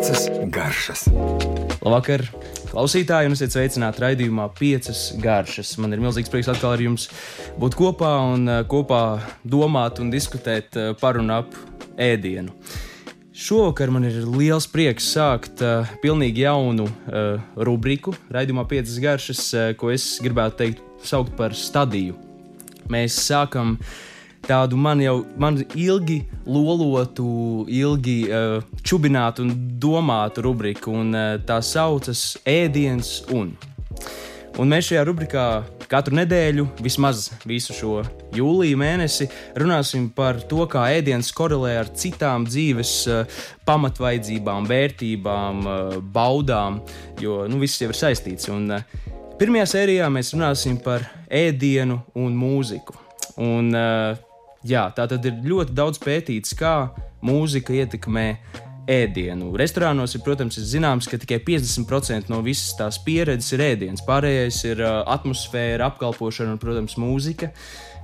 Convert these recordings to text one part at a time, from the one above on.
Piecas garšas. Labvakar, klausītāji, un esiet sveicināti raidījumā Piecas garšas. Man ir milzīgs prieks atkal ar jums būt kopā un uh, kopā domāt un diskutēt uh, par un ap ēdienu. Šovakar man ir liels prieks sākt uh, pilnīgi jaunu uh, rubriku, raidījumā Piecas garšas, uh, ko es gribētu teikt, saukt par stadiju. Mēs sākam uh, tādu man jau man ilgi lolotu, ilgi uh, čubinātu un domātu rubriku, un uh, tā saucas Ēdiens un. Un mēs šajā rubrikā katru nedēļu, vismaz visu šo jūliju mēnesi, runāsim par to, kā ēdiens korelē ar citām dzīves uh, pamatvaidzībām, vērtībām, uh, baudām, jo nu, viss jau ir saistīts. Un, uh, pirmajā sērijā mēs runāsim par ēdienu un mūziku. Un, uh, Jā, tā tad ir ļoti daudz pētīts, kā mūzika ietekmē ēdienu. Restorānos ir, protams, ir zināms, ka tikai 50% no visas tās pieredzes ir ēdiens. Pārējais ir atmosfēra, apkalpošana un, protams, mūzika.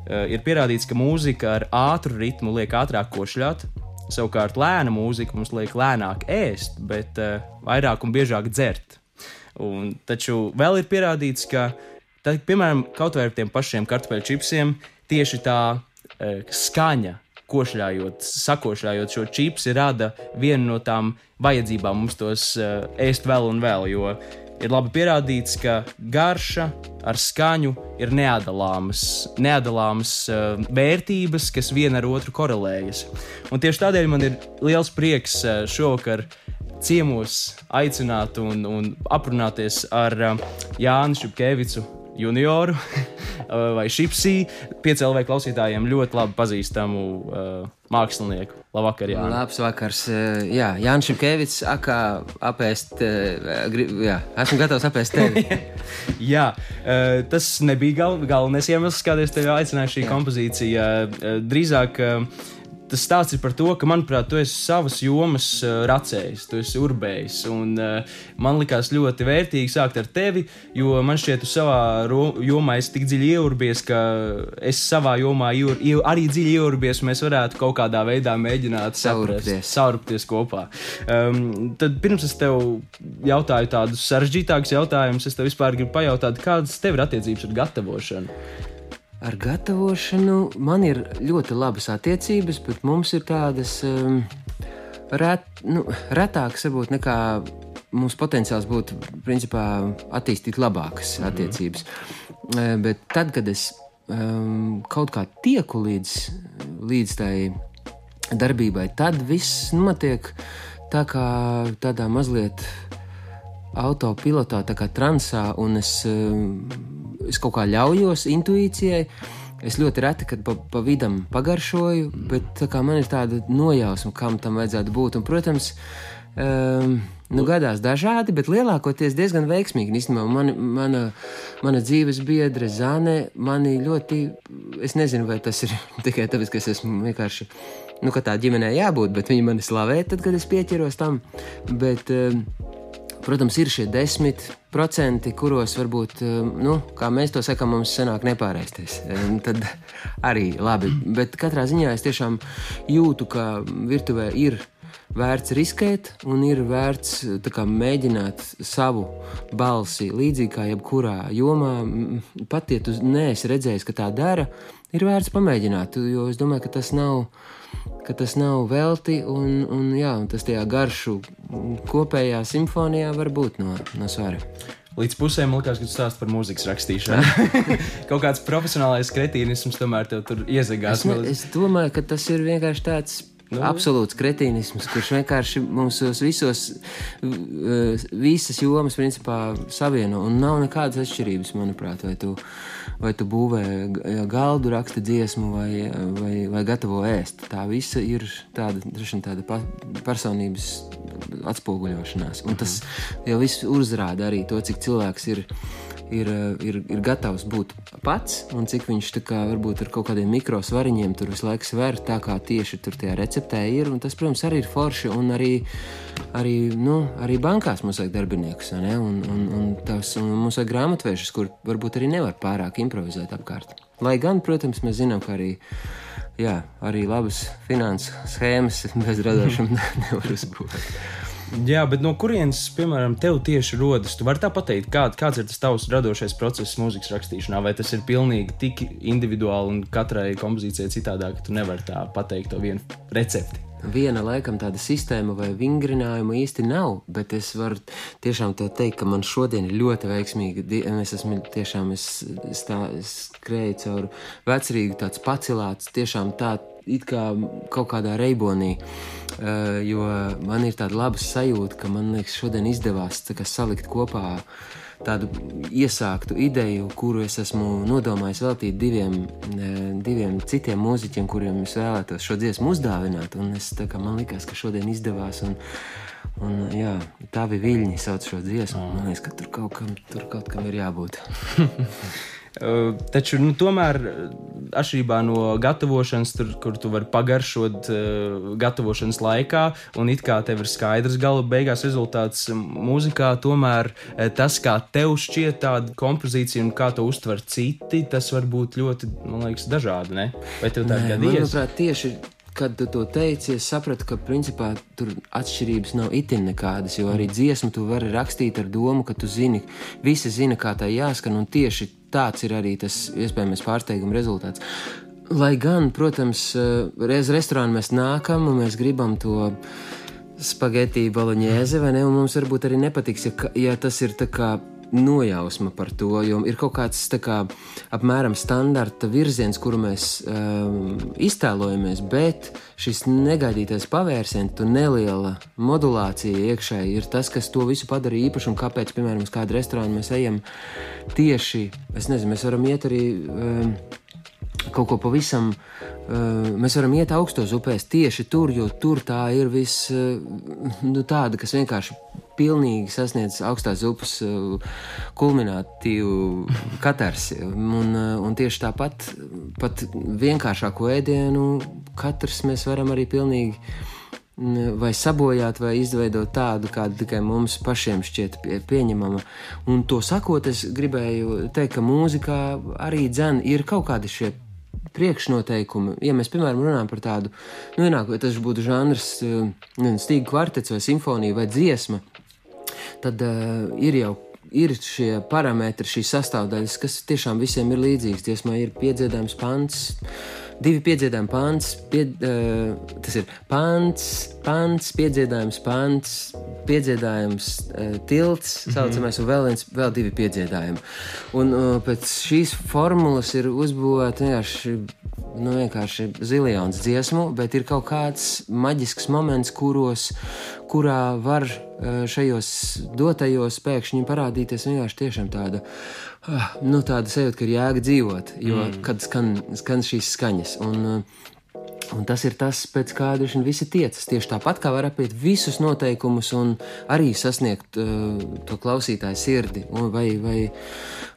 Ir pierādīts, ka mūzika ar ātru ritmu liek ātrāk košļāt. Savukārt lēna mūzika mums liek lēnāk ēst, bet uh, vairāk un biežāk dzert. Un, taču vēl ir pierādīts, ka, tad, piemēram, kaut vai ar tiem pašiem kartupeļu čipsiem, tieši tā skaņa, košļājot, sakošļājot šo čipsi, rada vienu no tām vajadzībām mums tos uh, ēst vēl un vēl. Jo ir labi pierādīts, ka garša ar skaņu ir neatdalāmas, neatdalāmas uh, vērtības, kas viena ar otru korelējas. Un tieši tādēļ man ir liels prieks uh, šovakar ciemos aicināt un, un aprunāties ar uh, Jānu Šupkevicu junioru vai šipsī, piecēlē klausītājiem ļoti labi pazīstamu uh, mākslinieku. Labvakar, Jā. Labs vakars. Jā, Jānis Šepkevits, akā apēst, grib, jā, esmu gatavs apēst tevi. jā, tas nebija gal, galvenais iemesls, kādēļ tevi aicināju šī jā. kompozīcija. Drīzāk tas stāsts ir par to, ka, manuprāt, tu esi savas jomas uh, racējs, tu esi urbējs. Un, uh, man likās ļoti vērtīgi sākt ar tevi, jo man šķiet, tu savā jomā esi tik dziļi ieurbies, ka es savā jomā iur, iur, arī dziļi ieurbies, un mēs varētu kaut kādā veidā mēģināt saurupties kopā. Um, tad pirms es tev jautāju tādus sarežģītākus jautājumus, es tev vispār gribu pajautāt, kādas tev ir attiecības ar gatavošanu? Ar gatavošanu man ir ļoti labas attiecības, bet mums ir tādas um, ret, nu, retākas, varbūt, nekā mums potenciāls būtu principā, attīstīt labākas mm -hmm. attiecības. Uh, bet tad, kad es um, kaut kā tieku līdz, līdz tai darbībai, tad viss notiek tā kā tādā mazliet autopilotā, tā kā transā, un es um, es kaut kā ļaujos intuīcijai. Es ļoti reti, kad pa, pa vidam pagaršoju, bet man ir tāda nojausma, kam tam vajadzētu būt. Un, protams, um, Nu, gadās dažādi, bet lielākoties diezgan veiksmīgi. Īstenībā man, mana, mana dzīves biedre Zane mani ļoti, es nezinu, vai tas ir tikai tāpēc, ka es esmu vienkārši, nu, ka tā ģimenē jābūt, bet viņi mani slavē tad, kad es pieķeros tam. Bet, um, Protams, ir šie desmit procenti, kuros varbūt, um, nu, kā mēs to sakām, mums sanāk nepāreisties. Um, tad arī labi. Bet katrā ziņā es tiešām jūtu, ka virtuvē ir vērts riskēt un ir vērts kā, mēģināt savu balsi līdzīgi kā jebkurā jomā. Pat ja tu neesi redzējis, ka tā dara, ir vērts pamēģināt, jo es domāju, ka tas nav ka tas nav velti, un, un, jā, un tas tajā garšu kopējā simfonijā var būt no, no svara. Līdz pusēm liekas, ka tu stāst par mūzikas rakstīšanu. Kaut kāds profesionālais kretīnisms tomēr tev tur iezagās. Es, ne, es domāju, ka tas ir vienkārši tāds Nu, Absolūts kretīnisms, kurš vienkārši mums visos, visas jomas principā savieno. Un nav nekādas atšķirības, manuprāt, vai tu, vai tu būvē galdu, raksta dziesmu vai, vai, vai gatavo ēst. Tā visa ir tāda, tāda pa, personības atspoguļošanās. Un tas jau viss uzrāda arī to, cik cilvēks ir ir, ir, ir gatavs būt pats, un cik viņš kā, varbūt ar kaut kādiem mikrosvariņiem tur visu laiku sver, tā kā tieši tur tajā receptē ir. Tas, protams, arī ir forši, un arī, arī, nu, arī bankās mums vajag darbiniekus, un, un, un, tas, un mums vajag grāmatvēršus, kur varbūt arī nevar pārāk improvizēt apkārt. Lai gan, protams, mēs zinām, ka arī jā, arī labas finanses schēmas bez radošuma nevar uzbūvēt. Jā, bet no kurienes, piemēram, tev tieši rodas? Tu vari tā pateikt, kā, kāds ir tas tavs radošais process mūzikas rakstīšanā, vai tas ir pilnīgi tik individuāli un katrai kompozīcijai citādāk, ka tu nevari tā pateikt to vienu recepti? Viena laikam tāda sistēma vai vingrinājuma īsti nav, bet es varu tiešām teikt, ka man šodien ir ļoti veiksmīgi. Es esmu tiešām es, tā, es skrēju cauri vecrīgu, tāds pacilāts, tiešām tā it kā kaut kādā reibonī. Uh, jo man ir tāda laba sajūta, ka man liekas, šodien izdevās kā, salikt kopā tādu iesāktu ideju, kuru es esmu nodomājis veltīt diviem, diviem citiem mūziķiem, kuriem es vēlētos šo dziesmu uzdāvināt. Un es, kā, man liekas, ka šodien izdevās. Un, Un, jā, tā bija viļņi, sauc šo dziesmu. Man liekas, ka tur kaut kam, tur kaut kam ir jābūt. Taču, nu, tomēr, atšķirībā no gatavošanas, tur, kur tu vari pagaršot uh, gatavošanas laikā, un it kā tev ir skaidrs gala beigās rezultāts mūzikā, tomēr tas, kā tev šķiet tāda kompozīcija un kā to uztver citi, tas var būt ļoti, man liekas, dažādi. Ne? Vai tev tā gadījās? Manuprāt, tieši kad tu to teici, es sapratu, ka principā tur atšķirības nav itin nekādas. Jo arī dziesmu tu vari rakstīt ar domu, ka tu zini, visi zina, kā tā jāskan, un tieši tāds ir arī tas iespējamais pārsteiguma rezultāts. Lai gan, protams, eh, reiz restorānā mēs nākam un mēs gribam to spagetti boloņēzi, vai ne? Un mums varbūt arī nepatiks, ja, ja tas ir tā kā nojausma par to, jo ir kaut kāds kā, apmēram standarta virziens, kuru mēs um, iztēlojamies, bet šis negaidītais pavērsiens, tu neliela modulācija iekšā ir tas, kas to visu padara īpašu un kāpēc, piemēram, uz kādu restorānu mēs ejam tieši, es nezinu, mēs varam iet arī. Um, kaut ko pavisam. Uh, mēs varam iet augstos upēs tieši tur, jo tur tā ir vis, uh, nu, tāda, kas vienkārši pilnīgi sasniedz augstās upes uh, kulminātīvu katarsi. Un, uh, un tieši tāpat, pat vienkāršāko ēdienu, katrs mēs varam arī pilnīgi mm, vai sabojāt, vai izveidot tādu, kāda tikai mums pašiem šķiet pie, pieņemama. Un to sakot, es gribēju teikt, ka mūzikā arī dzen ir kaut kādi šie priekšnoteikumi. Ja mēs, piemēram, runājam par tādu, nu, vienāk, vai tas būtu žanrs, uh, stīgu kvartets vai simfonija vai dziesma, tad uh, ir jau ir šie parametri, šīs sastāvdaļas, kas tiešām visiem ir līdzīgas. Tiesmā ir piedziedājums pants, divi piedziedājumi pants, pie, uh, tas ir pants, pants, piedziedājums pants, piedziedājums uh, tilts, mm -hmm. saucamais, un vēl, viens, vēl divi piedziedājumi. Un uh, pēc šīs formulas ir uzbūvēta vienkārši nu, vienkārši ziljons dziesmu, bet ir kaut kāds maģisks moments, kuros, kurā var eh, šajos dotajos pēkšņi parādīties vienkārši tiešām tāda, ah, nu, tāda sajūta, ka ir jēga dzīvot, jo mm. kad skan, skan šīs skaņas. Un, uh, Un tas ir tas, pēc kā droši vien visi tiecas. Tieši tāpat kā var apiet visus noteikumus un arī sasniegt uh, to klausītāju sirdi, vai, vai,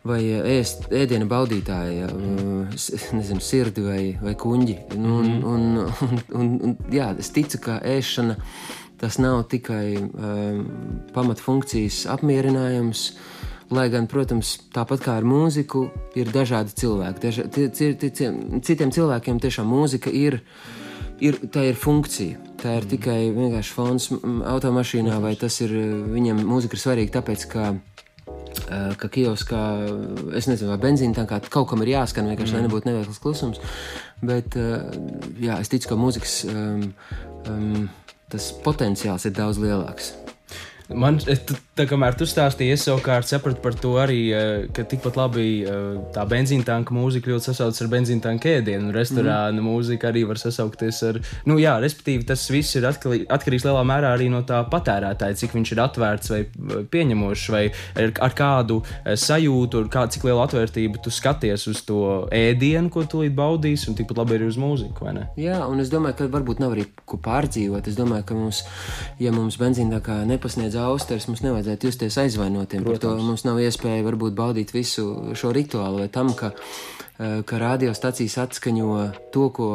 vai ēst, ēdiena baudītāja, uh, nezinu, sirdi vai, vai kuņģi. Nu, un, mm. un, un, un, un, jā, es ticu, ka ēšana tas nav tikai um, pamatfunkcijas apmierinājums. Lai gan, protams, tāpat kā ar mūziku, ir dažādi cilvēki. Daža, tie, tie, tie, citiem cilvēkiem tiešām mūzika ir, ir, tā ir funkcija. Tā ir tikai vienkārši fons automašīnā, vai tas ir viņam mūzika ir svarīga tāpēc, ka ka kioskā, es nezinu, vai benzīna tā kā kaut kam ir jāskan, vienkārši mm. lai nebūtu neveikls klusums. Bet jā, es ticu, ka mūzikas um, um, tas potenciāls ir daudz lielāks. Man, tā, kamēr tu stāstīji, es savukārt sapratu par to arī, eh, ka tikpat labi eh, tā benzīna tanka mūzika ļoti sasaucas ar benzīna tanka ēdienu. Restorāna mm. mūzika arī var sasaukties ar, nu jā, respektīvi tas viss ir atkarī, atkarīgs lielā mērā arī no tā patērētāja, cik viņš ir atvērts vai pieņemošs, vai ar, ar kādu eh, sajūtu, ar kādu cik lielu atvērtību tu skaties uz to ēdienu, ko tu līdz baudīsi, un tikpat labi arī uz mūziku, vai ne? Jā, un es domāju, ka varbūt nav arī ko pārdzīvot. Es domāju, ka mums, ja mums benzīna tā kā nepasniedz austers, mums nevajadzētu justies aizvainotiem Protams. par to. Mums nav iespēja varbūt baudīt visu šo rituālu vai tam, ka, eh, ka radiostacijas atskaņo to, ko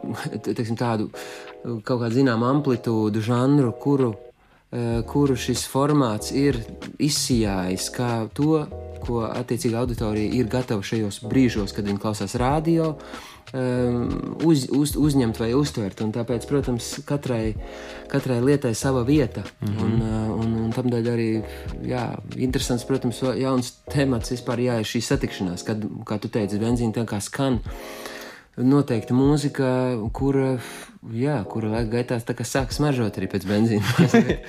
teiksim, tādu kaut kādu zināmu amplitūdu, žanru, kuru, eh, kuru šis formāts ir izsijājis, kā to, ko attiecīga auditorija ir gatava šajos brīžos, kad viņi klausās radio, um, uz, uz, uzņemt vai uztvert. Un tāpēc, protams, katrai, katrai lietai sava vieta. Mm -hmm. un, uh, un, un tam dēļ arī jā, interesants, protams, jauns temats vispār jā, ir šī satikšanās, kad, kā tu teici, benzīna tā kā skan. Noteikti mūzika, kura, jā, kura laika gaitā sāk smaržot arī pēc benzīna.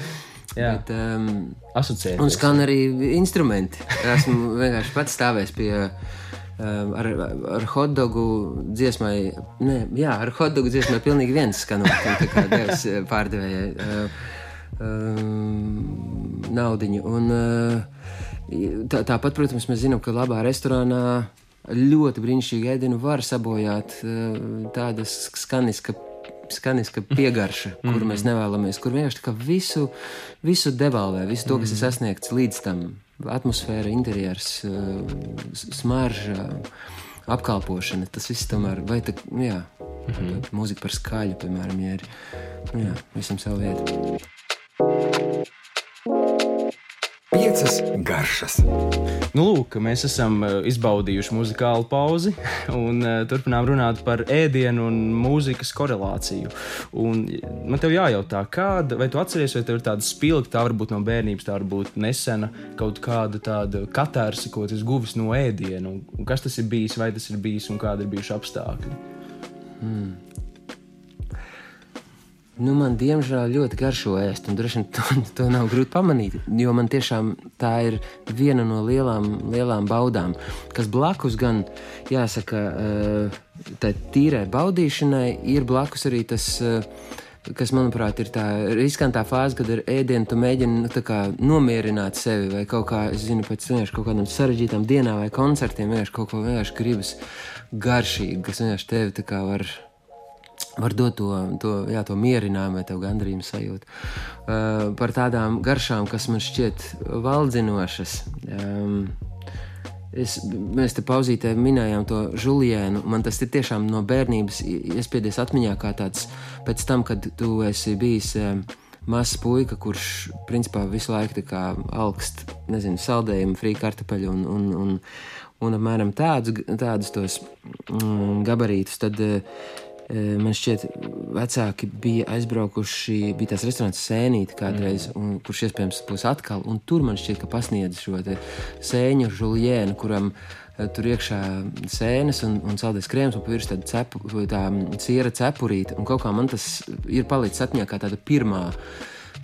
Jā, Bet, um, asociēties. un skan arī instrumenti. Esmu vienkārši pats stāvējis pie. Um, ar, ar hotdogu dziesmai, ne, jā, ar hotdogu dziesmai pilnīgi viens skanot, tā kā devs eh, pārdevējai um, naudiņu. Un, uh, tā, tāpat, protams, mēs zinām, ka labā restorānā ļoti brīnišķīgi ēdienu var sabojāt uh, tāda skaniska skaniska piegarša, mm -hmm. kur mēs nevēlamies, kur vienkārši visu, visu devalvē, visu to, kas ir sasniegts līdz tam. Atmosfēra, interjers, smarža, apkalpošana. Tas viss tomēr, vai tā, nu jā, mm -hmm. mūzika par skaļu, piemēram, ja ir, nu jā, visam savu vietu. Piecas garšas. Nu, lūk, mēs esam uh, izbaudījuši muzikālu pauzi un uh, turpinām runāt par ēdienu un mūzikas korelāciju. Un man te jājautā, kāda, vai tu atceries, vai tev ir tāda spilgta, tā varbūt no bērnības, tā varbūt nesena kaut kāda tāda katārsa, ko tas guvis no ēdiena, un, un kas tas ir bijis, vai tas ir bijis un kādi ir bijuši apstākļi. Hmm. Nu, man diemžēl ļoti garšo ēst, un droši vien to, to nav grūti pamanīt. Jo man tiešām tā ir viena no lielām, lielām baudām, kas blakus gan, jāsaka, eh, tā tīrai baudīšanai, ir blakus arī tas. Eh, kas, manuprāt, ir tā riskantā fāze, kad ar ēdienu tu mēģini nu, kā, nomierināt sevi, vai kaut kā, es zinu, pēc kaut kādām sarežģītām dienām vai koncertiem, vienkārši kaut ko vienkārši gribas garšīgi, kas vienkārši tevi tā kā var var dot to, to, jā, to mierinājumu vai gandrību sajūtu. Uh, par tādām garšām, kas man šķiet valdzinošas. Um, Es, mēs te pauzītē minējām to žulienu. Man tas ir tiešām no bērnības iespiedies atmiņā kā tāds pēc tam, kad tu esi bijis um, mazs puika, kurš principā visu laiku augst, nezinu, saldējumu, frī kartupeļu un, un, un, un apmēram tādus, tādus tos mm, gabarītus. Tad, uh, man šķiet, vecāki bija aizbraukuši, bija tās restorāns sēnīti kādreiz, mm. un, kurš iespējams būs atkal, un tur man šķiet, ka pasniedz šo sēņu žuljēnu, kuram tur iekšā sēnes un, un saldēs krēms, un virs tāda cepu, tā ciera cepurīte, un kaut kā man tas ir palicis atmiņā kā tāda pirmā,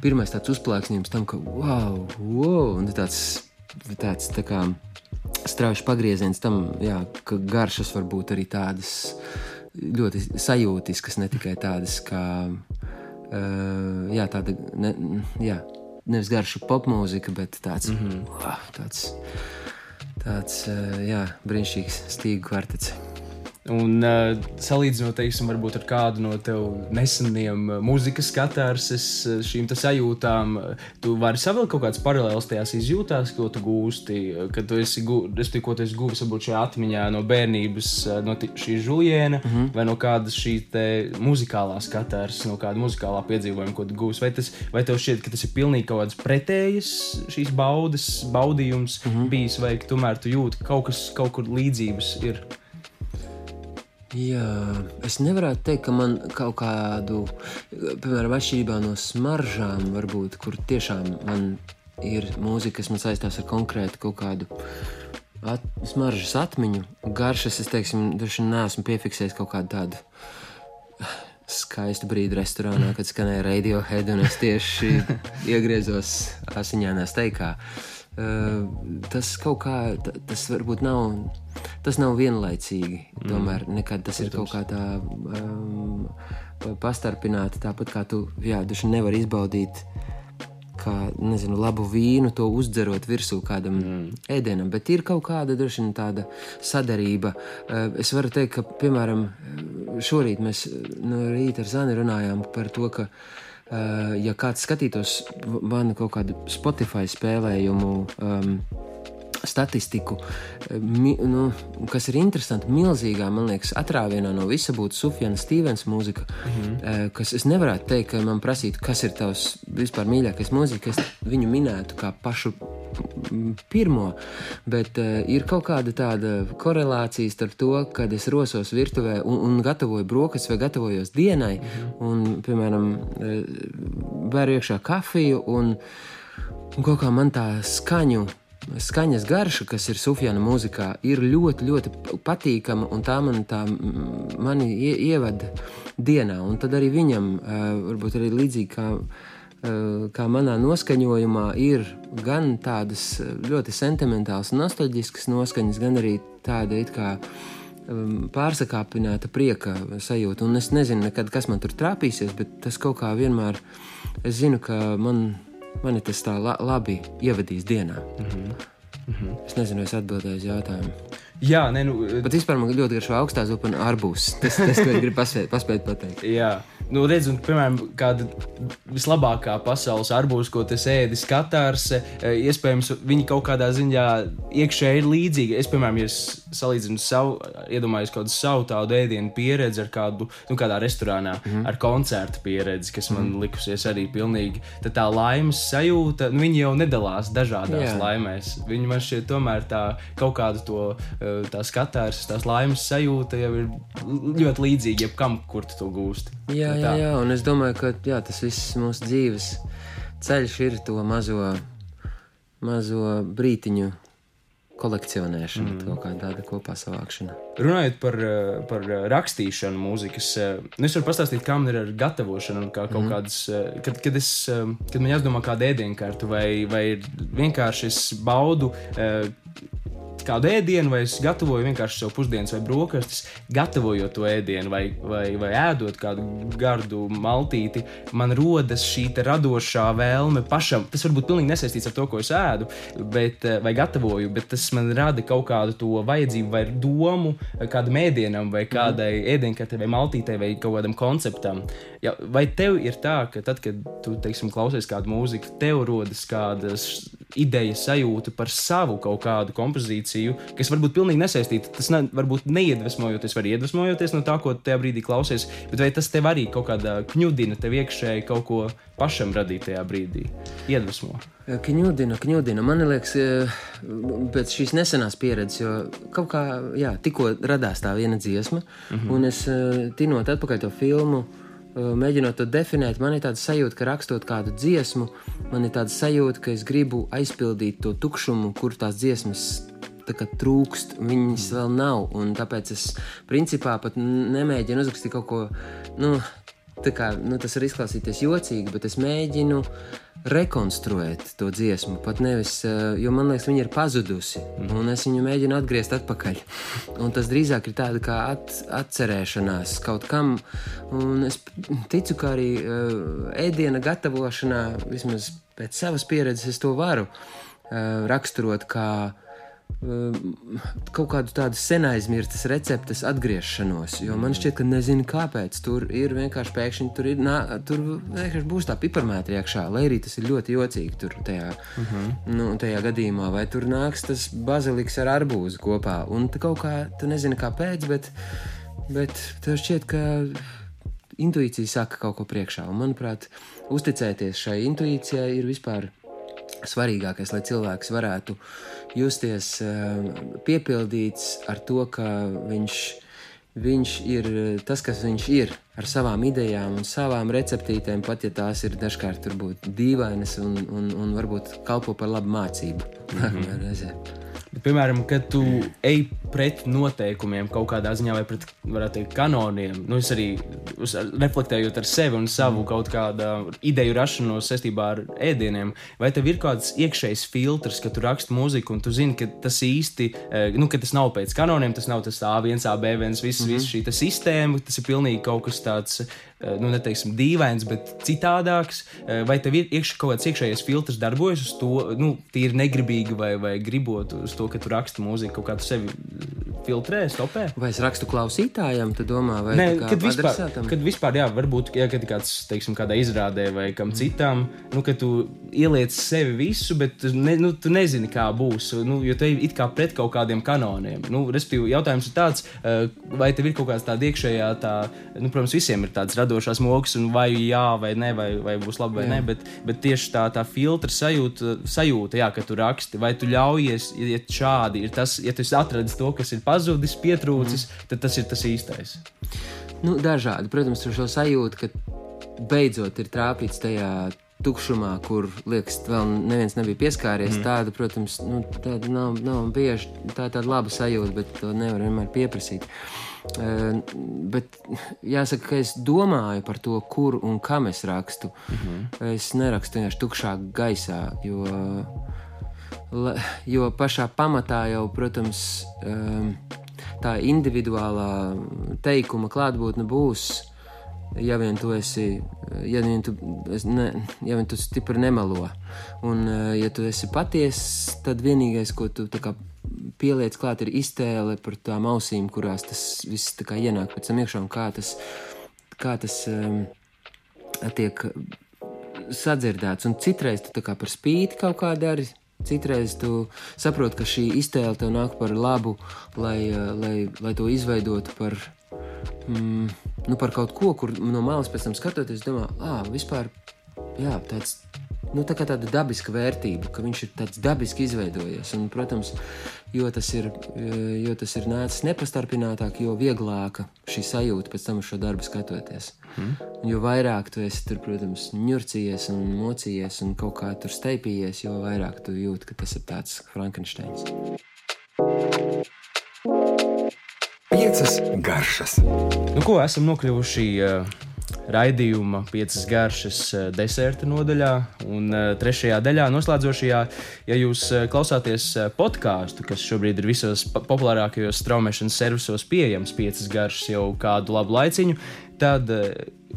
pirmais tāds uzplēksnījums tam, ka wow, wow, un tāds, tāds tā kā strauji pagrieziens tam, jā, ka garšas var būt arī tādas ļoti sajūtiskas, ne tikai tādas kā uh, jā, tāda, ne, jā, nevis garša popmūzika, bet tāds, mm -hmm. wow, tāds, tāds uh, jā, brīnišķīgs stīgu kvartets. Un uh, salīdzinot, teiksim, varbūt ar kādu no tev neseniem uh, mūzikas katārses uh, šīm sajūtām, tu vari savilkt kaut kādas paralēlas tajās izjūtās, ko tu gūsti, kad tu esi, gu, respektīvi, ko tu esi guvis varbūt šajā atmiņā no bērnības, no šī žuliena mm -hmm. vai no kādas šīs muzikālās katārses, no kāda muzikālā piedzīvojuma, ko tu gūsi. Vai, tas, vai tev šķiet, ka tas ir pilnīgi kaut kāds pretējas šīs baudas, baudījums mm -hmm. bijis, vai tomēr tu jūti, ka kaut kas kaut kur līdzības ir? Jā, es nevarētu teikt, ka man kaut kādu, piemēram, atšķirībā no smaržām, varbūt, kur tiešām man ir mūzika, kas man saistās ar konkrētu kaut kādu at, smaržas atmiņu. Garšas, es teiksim, vien neesmu piefiksējis kaut kādu tādu skaistu brīdi restorānā, kad skanēja radiohead, un es tieši iegriezos asiņainā steikā. Uh, tas kaut kā, tas varbūt nav tas nav vienlaicīgi. Mm. Tomēr nekad tas Protams. ir kaut kā tā um, pastarpināti, tāpat kā tu jā, nevari izbaudīt. Kā nezinu, labu vīnu, to uzdzerot virsū kādam mm. ēdienam, bet ir kaut kāda droši vien tāda sadarība. Uh, es varu teikt, ka, piemēram, šorīt mēs no rīta ar Zani runājām par to, ka, uh, ja kāds skatītos manu kaut kādu Spotify spēlējumu, um, statistiku, eh, mi, nu, kas ir interesanti. Milzīgā, man liekas, atrāvienā no visa būtu Sufjana Stevens mūzika, mm -hmm. kas es nevarētu teikt, ka man prasītu, kas ir tavs vispār mīļākais mūzika, es viņu minētu kā pašu mm, pirmo, bet uh, ir kaut kāda tāda korelācija starp to, kad es rosos virtuvē un, un gatavoju brokastis vai gatavojos dienai, un, piemēram, bēru iekšā kafiju, un, un kaut kā man tā skaņu skaņas garša, kas ir Sufjana mūzikā, ir ļoti, ļoti patīkama, un tā man tā mani ievada dienā. Un tad arī viņam, varbūt arī līdzīgi kā, kā manā noskaņojumā, ir gan tādas ļoti sentimentālas, nostalģiskas noskaņas, gan arī tāda it kā pārsakāpināta prieka sajūta. Un es nezinu, nekad, kas man tur trāpīsies, bet tas kaut kā vienmēr, es zinu, ka man mani tas tā la labi ievadīs dienā. Mm -hmm. Mm -hmm. Es nezinu, es atbildēju uz jautājumu. Jā, nē, nu. Bet vispār man ļoti garšo augstā zupa un arbūs. Tas, tas, ko es gribu paspēt, paspēt pateikt. Jā nu, redz, un, piemēram, kāda vislabākā pasaules arbūza, ko tas ēdis Katārs, e, iespējams, viņi kaut kādā ziņā iekšēji ir līdzīgi. Es, piemēram, ja salīdzinu savu, iedomājos kādu savu tādu ēdienu pieredzi ar kādu, nu, kādā restorānā, mm -hmm. ar koncertu pieredzi, kas man mm -hmm. likusies arī pilnīgi. Tad tā laimes sajūta, nu, viņi jau nedalās dažādās Jā. laimēs. Viņi man šķiet tomēr tā kaut kādu to, e, tā skatārs, tās laimes sajūta jau ir ļoti līdzīga jebkam, kur tu to gūsti. Jā, jā, jā, un es domāju, ka jā, tas viss mūsu dzīves ceļš ir to mazo, mazo brītiņu kolekcionēšana, mm. kaut kā tāda kopā savākšana. Runājot par, par rakstīšanu, mūzikas, nu es varu pastāstīt, kā man ir ar gatavošanu, kā kaut mm. kādas, kad, kad, es, kad man jāsdomā kādu ēdienkartu, vai, vai vienkārši es baudu kādu ēdienu, vai es gatavoju vienkārši sev pusdienas vai brokastis, gatavojot to ēdienu vai, vai, vai ēdot kādu gardu maltīti, man rodas šī radošā vēlme pašam. Tas varbūt pilnīgi nesaistīts ar to, ko es ēdu, bet, eh, vai gatavoju, bet tas man rada kaut kādu to vajadzību vai domu kādam ēdienam vai kādai mm. ēdienkartei vai maltītei vai kaut kādam konceptam. Ja, vai tev ir tā, ka tad, kad tu, teiksim, klausies kādu mūziku, tev rodas kādas idejas sajūta par savu kaut kādu kompozīciju, kas varbūt pilnīgi nesaistīta. Tas ne, varbūt neiedvesmojoties, var iedvesmojoties no tā, ko tajā brīdī klausies, bet vai tas tev arī kaut kādā kņudina tev iekšēji kaut ko pašam radīt tajā brīdī? Iedvesmo. Kņudina, kņudina. Man liekas, pēc šīs nesenās pieredzes, jo kaut kā, jā, tikko radās tā viena dziesma, mm -hmm. un es tinot atpakaļ to filmu mēģinot to definēt, man ir tāda sajūta, ka rakstot kādu dziesmu, man ir tāda sajūta, ka es gribu aizpildīt to tukšumu, kur tās dziesmas trūkst, viņas vēl nav. Tāpēc es principā pat nemēģinu uzrakstīt kaut ko, nu, kā, nu tas var izklausīties jocīgi, bet es mēģinu rekonstruēt to dziesmu. Pat nevis, eh, jo man liekas, viņa ir pazudusi, mm. un es viņu mēģinu atgriezt atpakaļ. Un tas drīzāk ir tāda kā at, atcerēšanās kaut kam. Un es ticu, ka arī uh, ēdiena gatavošanā, vismaz pēc savas pieredzes, es to varu uh, raksturot kā Ehm, kaut kādu tādu senaizmirstas receptes atgriešanos. Jo man šķiet, ka nezinu, kāpēc tur ir vienkārši pēkšņi tur, ir, nā, tur vienkārši būs tā piparmētra iekšā, lai arī tas ir ļoti jocīgi tur tajā, uh mhm. -huh. nu, tajā gadījumā. Vai tur nāks tas baziliks ar arbūzu kopā. Un tu kaut kā, tu nezini, kāpēc, bet, bet tev šķiet, ka intuīcija saka kaut ko priekšā. Un, manuprāt, uzticēties šai intuīcijai ir vispār svarīgākais, lai cilvēks varētu justies eh, piepildīts ar to, ka viņš, viņš ir tas, kas viņš ir, ar savām idejām un savām receptītēm, pat ja tās ir dažkārt dīvainas un, un, un varbūt kalpo par labu mācību. Mm -hmm. Piemēram, kad tu ej pret noteikumiem kaut kādā ziņā, vai pret, varētu teikt, kanoniem, nu, es arī uz, reflektējot ar sevi un savu mm. kaut kādu ideju rašanos saistībā ar ēdieniem, vai tev ir kāds iekšējs filtrs, ka tu raksti mūziku un tu zini, ka tas īsti, eh, nu, ka tas nav pēc kanoniem, tas nav tas A1, AB1, viss, mm -hmm. viss šī sistēma, tas ir pilnīgi kaut kas tāds nu, neteiksim, dīvains, bet citādāks. Eh, vai tev ir iekš, kaut kāds iekšējais filtrs darbojas uz to, nu, tīri negribīgi vai, vai gribot uz to, ka tu raksti mūziku, kaut kā tu sevi filtrē, stopē. Vai es rakstu klausītājam, tu domā, vai kā kad vispār, adresātam? kad vispār, jā, varbūt, ja kad kāds, teiksim, kādā izrādē vai kam citam, nu, ka tu ieliec sevi visu, bet tu, ne, nu, tu nezini, kā būs, nu, jo te ir kā pret kaut kādiem kanoniem. Nu, respektīvi, jautājums ir tāds, eh, vai tev ir kaut kāds tāds iekšējā, tā, nu, protams, visiem ir tāds radošās mokas, un vai jā, vai nē, vai, vai būs labi, vai Jā. nē, bet, bet tieši tā, tā filtra sajūta, sajūta, jā, ka tu raksti, vai tu ļaujies iet šādi, ir tas, ja tu esi atradis to, kas ir pazudis, pietrūcis, mm. tad tas ir tas īstais. Nu, dažādi. Protams, ar šo sajūtu, ka beidzot ir trāpīts tajā tukšumā, kur, liekas, vēl neviens nebija pieskāries. Mm. Tāda, protams, nu, tāda nav, nav bieži. Tā ir tāda laba sajūta, bet to nevar vienmēr pieprasīt. Uh, bet jāsaka, ka es domāju par to, kur un kam es rakstu. -hmm. Es nerakstu vienkārši tukšā gaisā, jo, jo pašā pamatā jau, protams, um, tā individuālā teikuma klātbūtne būs. Ja vien tu esi, ja vien tu, ne, ja vien tu stipri nemelo, un eh, ja tu esi patiess, tad vienīgais, ko tu kā pieliec klāt, ir iztēle par tām ausīm, kurās tas viss kā ienāk pēc tam iekšā, un kā tas, kā tas um, tiek sadzirdēts. Un citreiz tu kā par spīti kaut kā dari. Citreiz tu saproti, ka šī iztēle tev nāk par labu, lai, eh, lai, lai to izveidotu par, mm, nu, par kaut ko, kur no malas pēc tam skatoties, domā, ah, vispār jā, tāds. Nu, tā kā tāda dabiska vērtība, ka viņš ir tāds dabiski izveidojies. Un, protams, jo tas ir, eh, jo tas ir nācis nepastarpinātāk, jo vieglāka šī sajūta pēc tam uz šo darbu skatoties. Mm. Jo vairāk tu esi tur, protams, ņurcījies un mocījies un kaut kā tur steipījies, jo vairāk tu jūti, ka tas ir tāds Frankensteins. Piecas garšas. Nu, ko esam nokļuvuši uh, raidījuma piecas garšas uh, deserta nodaļā, un uh, trešajā daļā, noslēdzošajā, ja jūs klausāties podkāstu, kas šobrīd ir visos populārākajos straumēšanas servisos pieejams, piecas garšas jau kādu labu laiciņu, tad uh,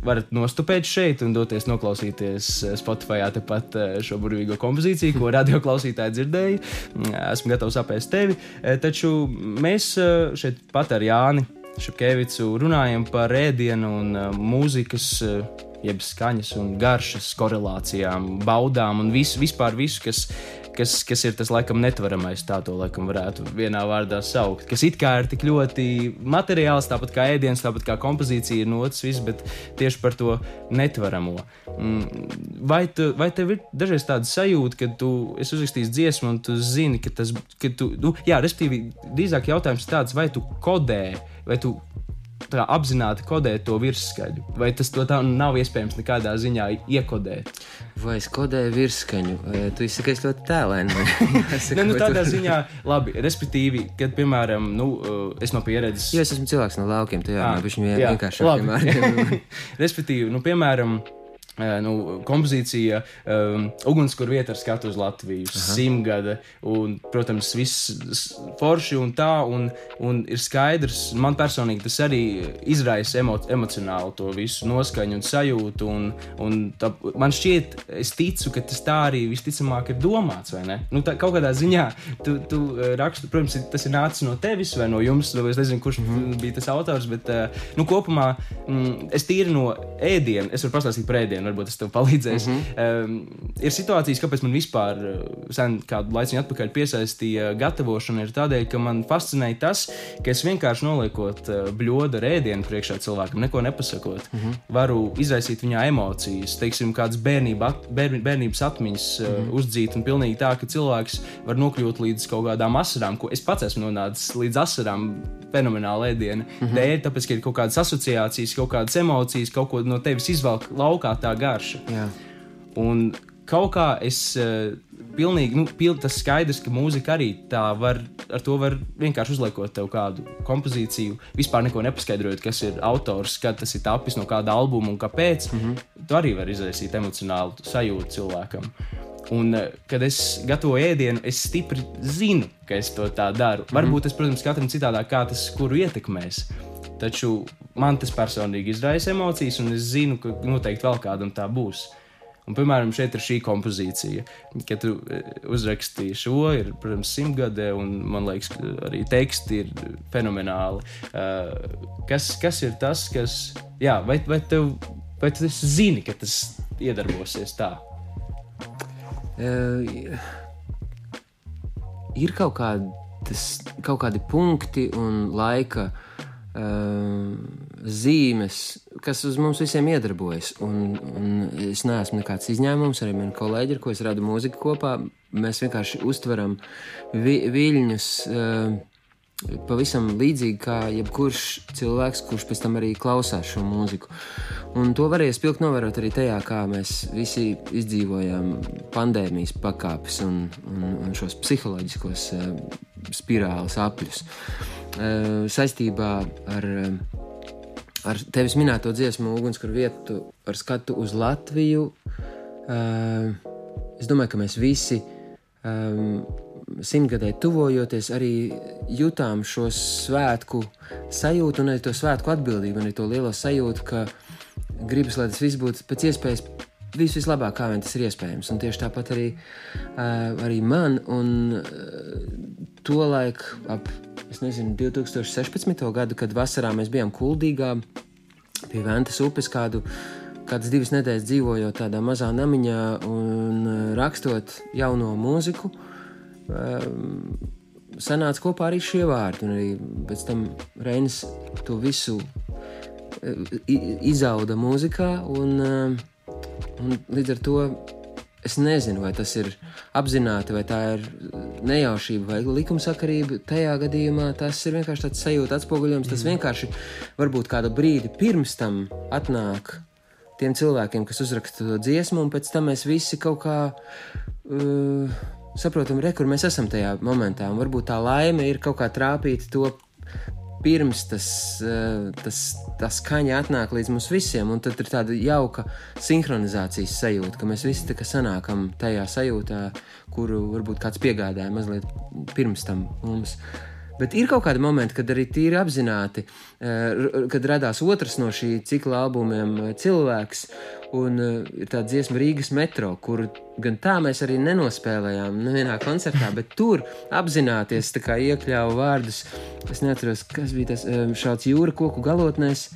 varat nostupēt šeit un doties noklausīties uh, Spotify tepat uh, šo burvīgo kompozīciju, ko radio klausītāji dzirdēja. Mm, Esmu gatavs apēst tevi, Uh, taču mēs uh, šeit pat ar Jāni. Šepkevicu runājam par ēdienu un uh, mūzikas, uh, jeb skaņas un garšas korelācijām, baudām un visu, vispār visu, kas, kas, kas ir tas laikam netveramais, tā to laikam varētu vienā vārdā saukt. Kas it kā ir tik ļoti materiāls, tāpat kā ēdiens, tāpat kā kompozīcija ir notis, viss, bet tieši par to netveramo. Mm, Vai, tu, vai tev ir dažreiz tāda sajūta, ka tu esi uzrakstījis dziesmu un tu zini, ka tas, ka tu, nu, jā, respektīvi, drīzāk jautājums ir tāds, vai tu kodē, vai tu tā apzināti kodē to virsskaļu, vai tas to tā nav iespējams nekādā ziņā iekodēt. Vai es kodēju virsskaņu? Tu izsakies ļoti tēlēni. Ne, nu, tādā ziņā, labi, respektīvi, kad, piemēram, nu, uh, es no pieredzes. Jo es esmu cilvēks no laukiem, tu jā, Ah, ah, jā, vienkāršākiem labi. vārdiem. Respektīvi, nu, piemēram, eh, nu, kompozīcija, um, ugunskura vieta ar skatu uz Latviju, simtgade, un, protams, viss forši un tā, un, un ir skaidrs, man personīgi tas arī izraisa emo, emocionāli to visu noskaņu un sajūtu, un, un tā, man šķiet, es ticu, ka tas tā arī visticamāk ir domāts, vai ne? Nu, tā, kaut kādā ziņā tu, tu eh, rakstu, protams, tas ir nācis no tevis vai no jums, vai es nezinu, kurš mm -hmm. bija tas autors, bet, eh, nu, kopumā mm, es tīri no ēdiena, es varu pastāstīt par ēdienu, varbūt tas tev palīdzēs. Mm -hmm. um, ir situācijas, kāpēc man vispār eh, sen kādu laiku atpakaļ piesaistīja gatavošana, ir tādēļ, ka man fascinēja tas, ka es vienkārši noliekot eh, bļodu ar ēdienu priekšā cilvēkam, neko nepasakot, mm -hmm. varu izraisīt viņā emocijas, teiksim, kādas bērnība, bērni, bērnības atmiņas mm -hmm. uzdzīt, un pilnīgi tā, ka cilvēks var nokļūt līdz kaut kādām asarām, ko es pats esmu nonācis līdz asarām fenomenāli ēdienu mm -hmm. dēļ, tāpēc, ka ir kaut kādas asociācijas, kaut kādas emocijas, kaut ko no tevis izvelk laukā tā garša. Jā. Un kaut kā es uh, pilnīgi, nu, pil, tas skaidrs, ka mūzika arī tā var, ar to var vienkārši uzliekot tev kādu kompozīciju, vispār neko nepaskaidrojot, kas ir autors, kad tas ir tapis no kāda albuma un kāpēc. Mm -hmm. Tu arī vari izraisīt emocionālu sajūtu cilvēkam. Un, eh, kad es gatavoju ēdienu, es stipri zinu, ka es to tā daru. Varbūt tas, protams, katram citādāk, kā tas kuru ietekmēs. Taču man tas personīgi izraisa emocijas, un es zinu, ka noteikti vēl kādam tā būs. Un, piemēram, šeit ir šī kompozīcija. Kad tu eh, uzrakstīji šo, ir, protams, simtgadē, un man liekas, arī teksti ir fenomenāli. Uh, kas, kas ir tas, kas, jā, vai, vai, tev, vai tu zini, ka tas iedarbosies tā? Uh, ir kaut, kādas, kaut kādi punkti un laika uh, zīmes, kas uz mums visiem iedarbojas. Un, un es neesmu nekāds izņēmums, arī mani kolēģi, ar ko es radu mūziku kopā. Mēs vienkārši uztveram vi, viļņus. Uh, pavisam līdzīgi kā jebkurš cilvēks, kurš pēc tam arī klausās šo mūziku. Un to varēja spilgt novērot arī tajā, kā mēs visi izdzīvojām pandēmijas pakāpes un, un, un šos psiholoģiskos uh, spirāles apļus. Uh, saistībā ar, ar tevis minēto dziesmu, Ugunskura vietu, ar skatu uz Latviju, uh, es domāju, ka mēs visi um, simtgadē tuvojoties, arī jutām šo svētku sajūtu un arī to svētku atbildību, un arī to lielo sajūtu, ka gribas, lai tas viss būtu pēc iespējas vis, vislabāk, kā vien tas ir iespējams. Un tieši tāpat arī, uh, arī man, un uh, to laiku ap nezinu, 2016. gadu, kad vasarā mēs bijām kuldīgā pie Ventas upes kādu. Kādas divas nedēļas dzīvojot tādā mazā namiņā un rakstot jauno mūziku, uh, sanāca kopā arī šie vārdi. Un arī pēc tam Reinis to visu uh, izauda mūzikā. Un, uh, un līdz ar to es nezinu, vai tas ir apzināti, vai tā ir nejaušība vai likumsakarība. Tajā gadījumā tas ir vienkārši tāds sajūta atspoguļojums. Tas mm. vienkārši varbūt kādu brīdi pirms tam atnāk tiem cilvēkiem, kas uzraksta to dziesmu, un pēc tam mēs visi kaut kā. Uh, saprotam, re, kur mēs esam tajā momentā. Un varbūt tā laime ir kaut kā trāpīt to pirms tas, eh, tas, tā skaņa atnāk līdz mums visiem, un tad ir tāda jauka sinhronizācijas sajūta, ka mēs visi tā kā sanākam tajā sajūtā, kuru varbūt kāds piegādāja mazliet pirms tam mums. Bet ir kaut kādi momenti, kad arī tīri apzināti, eh, kad radās otrs no šī cikla albumiem eh, cilvēks, un ir tāda dziesma Rīgas metro, kuru gan tā mēs arī nenospēlējām nevienā koncertā, bet tur apzināties iekļāvu vārdus. Es neatceros, kas bija tas šāds jūra koku galotnēs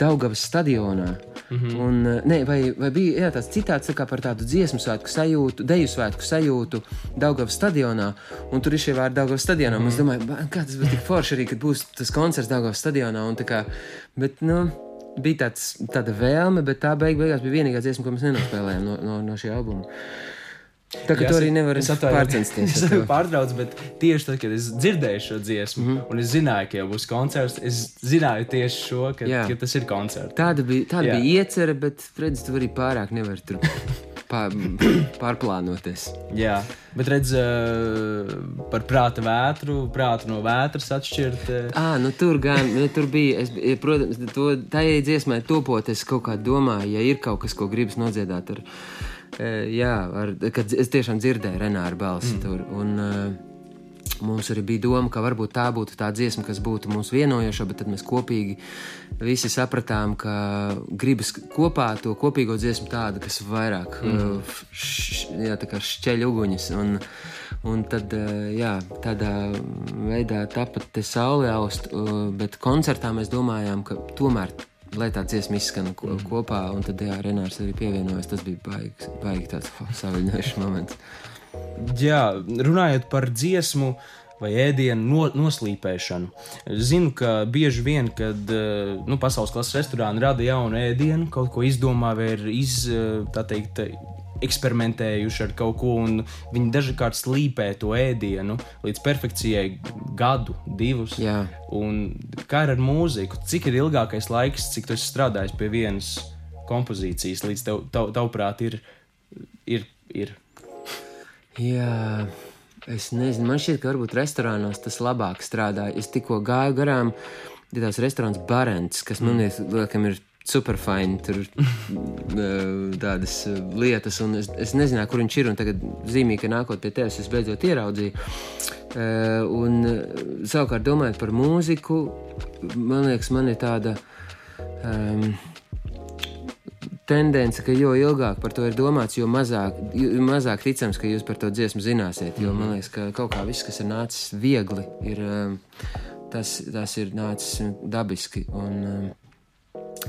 Daugavas stadionā. Mm -hmm. Un, eh, ne, vai, vai bija jā, tāds citāts tā par tādu dziesmu svētku sajūtu, deju svētku sajūtu Daugavas stadionā, un tur ir šie vārdi Daugavas stadionā. Mm -hmm. Es domāju, kā tas būs tik forši arī, kad būs tas koncerts Daugavas stadionā. Kā, bet, nu, bija tāds, tāda vēlme, bet tā beig beigās bija vienīgā dziesma, ko mēs nenospēlējām no, no, no šī albuma. Tā kā tu arī nevari pārcensties. Es tevi pārtraucu, bet tieši tad, kad es dzirdēju šo dziesmu, mm -hmm. un es zināju, ka jau būs koncerts, es zināju tieši šo, ka, ka tas ir koncerts. Tāda bija, tāda Jā. bija iecerē, bet redz, tu arī pārāk nevari tur. Pār, pārplānoties. Jā, bet redz, par prāta vētru, prātu no vētras atšķirt. À, nu tur gan, nu, tur bija, es, protams, to, tā dziesmai topot, es kaut kā domāju, ja ir kaut kas, ko gribas nodziedāt ar jā, ar, kad es tiešām dzirdēju Renāru balsi mm. tur. Un, Mums arī bija doma, ka varbūt tā būtu tā dziesma, kas būtu mums vienojoša, bet tad mēs kopīgi visi sapratām, ka gribas kopā to kopīgo dziesmu tādu, kas vairāk mm. š, jā, šķeļ uguņus. Un, un tad jā, tādā veidā tāpat te saule aust, bet koncertā mēs domājām, ka tomēr lai tā dziesma izskan ko, mm. kopā, un tad jā, Renārs arī pievienojas. Tas bija baigi, baigi tāds saviņojošs moments. Jā, runājot par dziesmu vai ēdienu no, noslīpēšanu. Zinu, ka bieži vien, kad eh, nu, pasaules klases restorāni rada jaunu ēdienu, kaut ko izdomā vai ir iz, eh, teikt, eksperimentējuši ar kaut ko, un viņi dažkārt slīpē to ēdienu līdz perfekcijai gadu, divus. Jā. Un kā ar mūziku? Cik ir ilgākais laiks, cik tu strādājis pie vienas kompozīcijas, līdz tev, tav, tavuprāt, ir, ir, ir? Jā. Es nezinu, man šķiet, ka varbūt restorānos tas labāk strādā. Es tikko gāju garām, ir tās restorāns Barents, kas man mm. liekas, ir superfine tur eh, tādas eh, lietas, un es, es nezināju, kur viņš ir. Tagad zīmīgi, ka nākot pie tevis, es beidzot ieraudzīju. Uh, un savukārt, domājot par mūziku, man liekas, man ir tāda. Um, tendence, ka jo ilgāk par to ir domāts, jo mazāk, jo mazāk ticams, ka jūs par to dziesmu zināsiet. Jo man liekas, ka kaut kā viss, kas ir nācis viegli, ir, um, tas, tas ir nācis dabiski. Un um,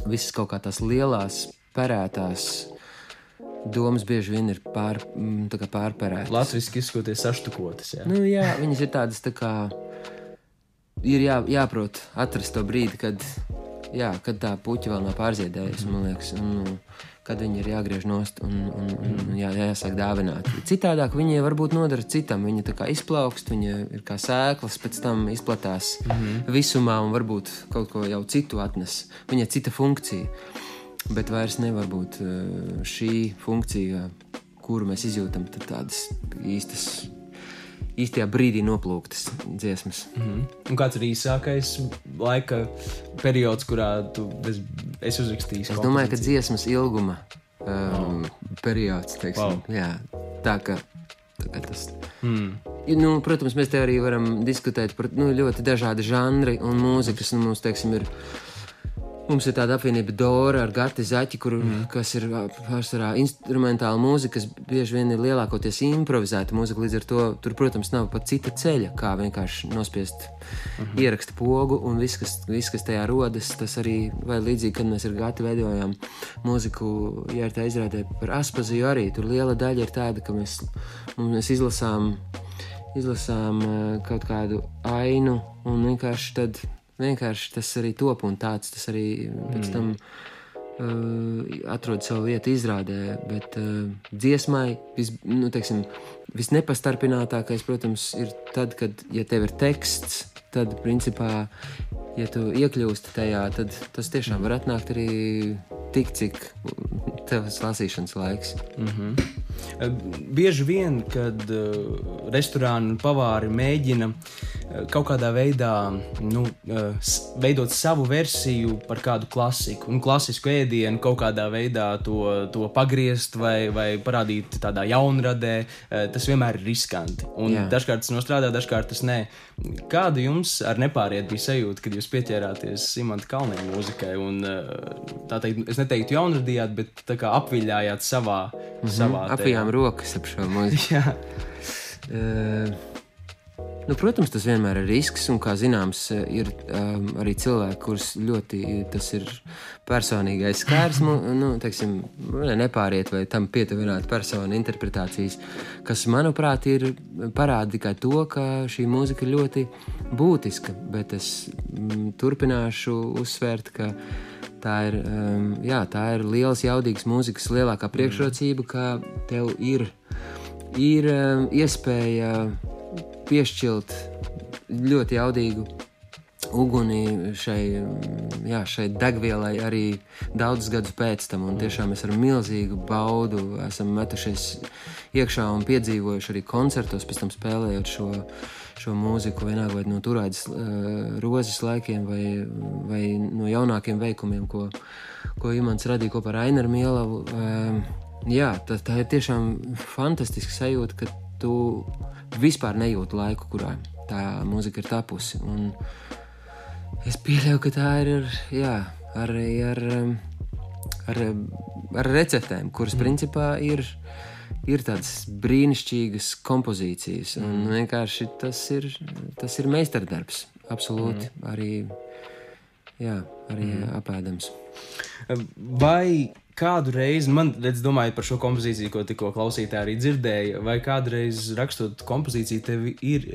visas kaut kā tās lielās, perētās domas bieži vien ir pār, mm, pārperētas. Latvijas izskoties saštukotas. Jā. Nu, jā, viņas ir tādas tā kā. Ir jā, jāprot atrast to brīdi, kad, jā, kad tā puķa vēl nav pārziedējusi, man liekas, un nu, kad viņi ir jāgriež nost un, un, un, un jā, jāsāk dāvināt. Citādāk viņi varbūt nodara citam, viņi tā kā izplaukst, viņi ir kā sēklas, pēc tam izplatās mm -hmm. visumā un varbūt kaut ko jau citu atnes. Viņai cita funkcija, bet vairs nevar būt eh, šī funkcija, kuru mēs izjūtam, tādas īstas īstajā brīdī noplūktas dziesmas. Mm -hmm. Un kāds ir īsākais laika periods, kurā tu es, esi uzrakstījis? Es domāju, ka dziesmas ilguma um, oh. periods, teiksim, Wow. jā, tā ka, tas. Mm. Nu, protams, mēs te arī varam diskutēt par nu, ļoti dažādu žanru un mūzikas. Un mums, teiksim, ir, mums ir tāda apvienība Dora ar Gati Zaķi, kur, mm. kas ir pārsvarā instrumentāla mūzika, kas bieži vien ir lielākoties improvizēta mūzika. Līdz ar to tur, protams, nav pat cita ceļa, kā vienkārši nospiest mm -hmm. ierakstu pogu un viss, kas, viss, kas tajā rodas. Tas arī, vai līdzīgi, kad mēs ar Gati veidojām mūziku, ja ir tā izrādē par Aspaziju arī, tur liela daļa ir tāda, ka mēs, mēs izlasām izlasām kaut kādu ainu, un vienkārši, tad, vienkārši tas arī top, un tāds tas arī pēc tam uh, atrod savu vietu izrādē. Bet uh, dziesmai vis, nu, teiksim, visnepastarpinātākais, protams, ir tad, kad ja tev ir teksts, tad principā. Ja tu iekļūsti tajā, tad tas tiešām var atnākt arī tik, cik tavs lasīšanas laiks. Mm -hmm. Bieži vien, kad uh, restorāni un pavāri mēģina uh, kaut kādā veidā nu, s- veidot savu versiju par kādu klasiku, un klasisku ēdienu, kaut kādā veidā to, to pagriezt vai, vai parādīt tādā jaunradē, uh, tas vienmēr ir riskanti. Un Jā. dažkārt tas nostrādā, dažkārt tas nē. Kāda jums ar nepāriet bija sajūta, kad jūs pieķērāties Simanta Kalniņa mūzikai? Un, uh, tā teikt, es neteiktu jaunradījāt, bet tā kā apviļājāt savā, mm -hmm, savā Apjām rokas ap šo mūziku. Uh, nu, protams, tas vienmēr ir risks, un, kā zināms, ir um, arī cilvēki, kurus ļoti tas ir personīgais skārs, nu, nu, teiksim, ne- nepāriet vai tam pietuvināt personu interpretācijas, kas, manuprāt, ir parāda tikai to, ka šī mūzika ir ļoti būtiska, bet es mm, turpināšu uzsvērt, ka tā ir, um, jā, tā ir liels, jaudīgs mūzikas lielākā priekšrocība, ka tev ir ir um, iespēja piešķirt ļoti jaudīgu uguni šai, jā, šai degvielai arī daudzus gadus pēc tam. Un tiešām mēs ar milzīgu baudu esam metušies iekšā un piedzīvojuši arī koncertos, pēc tam spēlējot šo, šo mūziku, vienalga vai no turētas uh, rozes laikiem vai, vai no jaunākiem veikumiem, ko, ko Imants radīja kopā ar Ainaru Mielavu. Um, jā, tā, tā ir tiešām fantastiska sajūta, ka tu vispār nejūti laiku, kurā tā mūzika ir tapusi. Un es pieļauju, ka tā ir ar, jā, arī ar, ar, ar receptēm, kuras principā ir. Ir tādas brīnišķīgas kompozīcijas, un vienkārši tas ir, tas ir meistardarbs. Absolūti. Mm. Arī, jā, arī mm. apēdams. Vai kādu reizi, man redz, domāju par šo kompozīciju, ko tikko klausītāji arī dzirdēja, vai kādreiz rakstot kompozīciju, tevi ir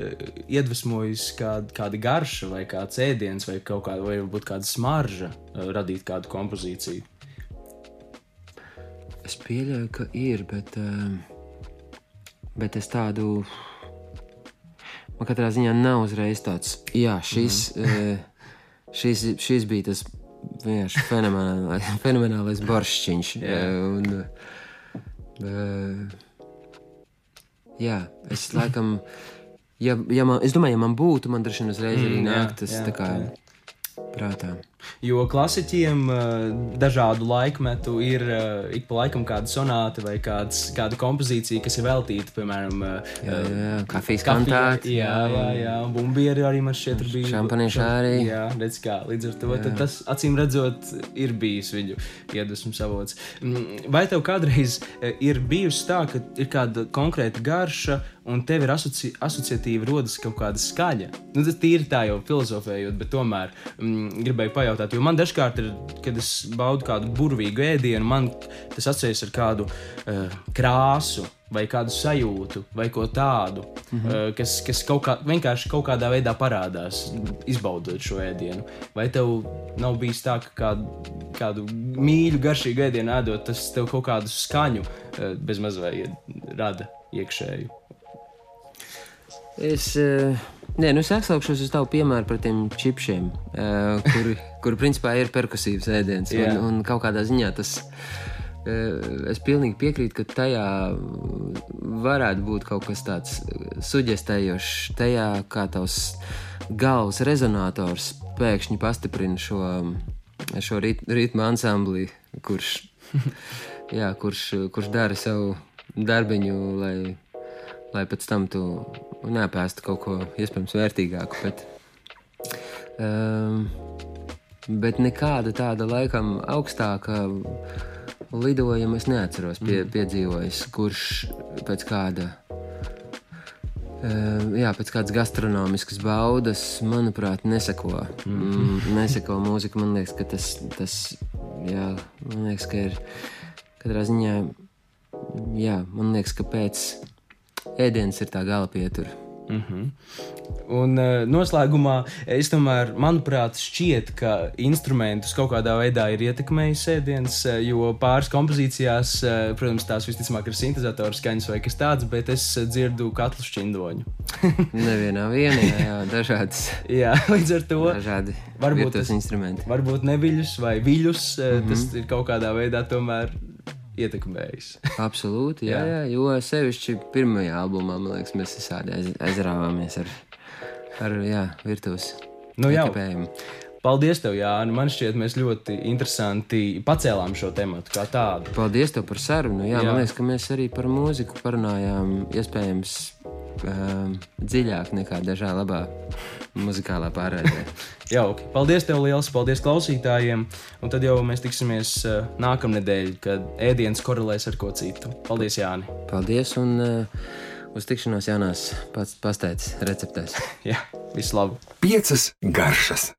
iedvesmojusi kāda, kāda garša, vai kāds ēdiens, vai kaut kāda, vai varbūt kāda smarža radīt kādu kompozīciju? Es pieļauju, ka ir, bet, bet es tādu. Man katrā ziņā nav uzreiz tāds, jā, šis, mm -hmm. Šis, šis bija tas vienkārši fenomenālais, fenomenālais boršķiņš. Jā. eh, Un, uh, jā, es laikam, ja, ja man, es domāju, ja man būtu, man droši vien uzreiz arī Mm, nāk tas jā, tā kā prātā. Jo klasiķiem eh, dažādu laikmetu ir eh, ik pa laikam kāda sonāta vai kāds, kāda kompozīcija, kas ir veltīta, piemēram, eh, kafijas kantāte. Jā, jā, jā. un bumbieri arī man šķiet bijis. Šampanieši arī. Jā, redz kā, līdz ar to tas acīm redzot ir bijis viņu iedvesmas avots. Mm, Vai tev kādreiz ir bijusi tā, ka ir kāda konkrēta garša un tev ir asoci asociatīvi rodas kaut kāda skaļa? Nu, tas tīri tā jau filozofējot, bet tomēr mm, gribēju pajautāt, jo man dažkārt ir, kad es baudu kādu burvīgu ēdienu, man tas asociējas ar kādu uh, krāsu. Vai kādu sajūtu, vai ko tādu, mm -hmm. uh, kas, kas kaut kā, vienkārši kaut kādā veidā parādās, izbaudot šo ēdienu. Vai tev nav bijis tā, ka kādu, kādu mīļu, garšīgu ēdienu ēdot, tas tev kaut kādu skaņu uh, bezmaz vai rada iekšēju? Es, eh, nē, nu es atsaukšos uz tavu piemēru par tiem čipsiem, kuri, kuri principā ir perkusīvs ēdiens. Un, un kaut kādā ziņā tas. eh, Es pilnīgi piekrītu, ka tajā varētu būt kaut kas tāds suģestējošs. Tajā kā tavs galvas rezonators pēkšņi pastiprina šo, šo rit, ritmu ansambli, kurš, jā, kurš, kurš dara savu darbiņu, lai lai pēc tam tu nepēstu kaut ko iespējams vērtīgāku. Bet, um, bet nekāda tāda laikam augstāka lidojuma es neatceros, pie, piedzīvojis, kurš pēc kāda. Uh, jā, pēc kādas gastronomiskas baudas, manuprāt, neseko. Mm, neseko mūzika. Man liekas, ka tas, tas jā, man liekas, ka ir katrā ziņā, jā, man liekas, ka pēc ēdienas ir tā gala pietura. Mm -hmm. Un uh, noslēgumā es tomēr, manuprāt, šķiet, ka instrumentus kaut kādā veidā ir ietekmējis ēdiens, eh, jo pāris kompozīcijās, eh, protams, tās visticamāk ir sintetizatoru skaņas vai kas tāds, bet es eh, dzirdu katlu šķindoņu. Nevienā vienā, jā, dažādas, Jā, līdz ar to dažādi Varbūt tas- instrumenti. varbūt neviļus vai viļus, mm -hmm. tas ir kaut kādā veidā tomēr ietekmējis. Absolūti, jā, Jā. jā. jo sevišķi pirmajā albumā, man liekas, mēs visādi aiz, aizrāvāmies ar, ar jā, virtuves Nu, jau. ekipējumu. Paldies, tev, Jāni. Man šķiet, mēs ļoti interesanti pacēlām šo tematu kā tādu. Paldies tev par sarunu. Jā. Jā. Man liekas, ka mēs arī par mūziku parunājām iespējams um, dziļāk nekā dažā labā muzikālā pārraidē. Jauki. Paldies, tev liels, paldies klausītājiem. Un tad jau mēs tiksimies uh, nākamnedēļ, kad ēdiens korelēs ar ko citu. Paldies, Jāni. Paldies un uh, uz tikšanos jaunās pastaitas receptēs. Jā, visu labu! Piecas garšas.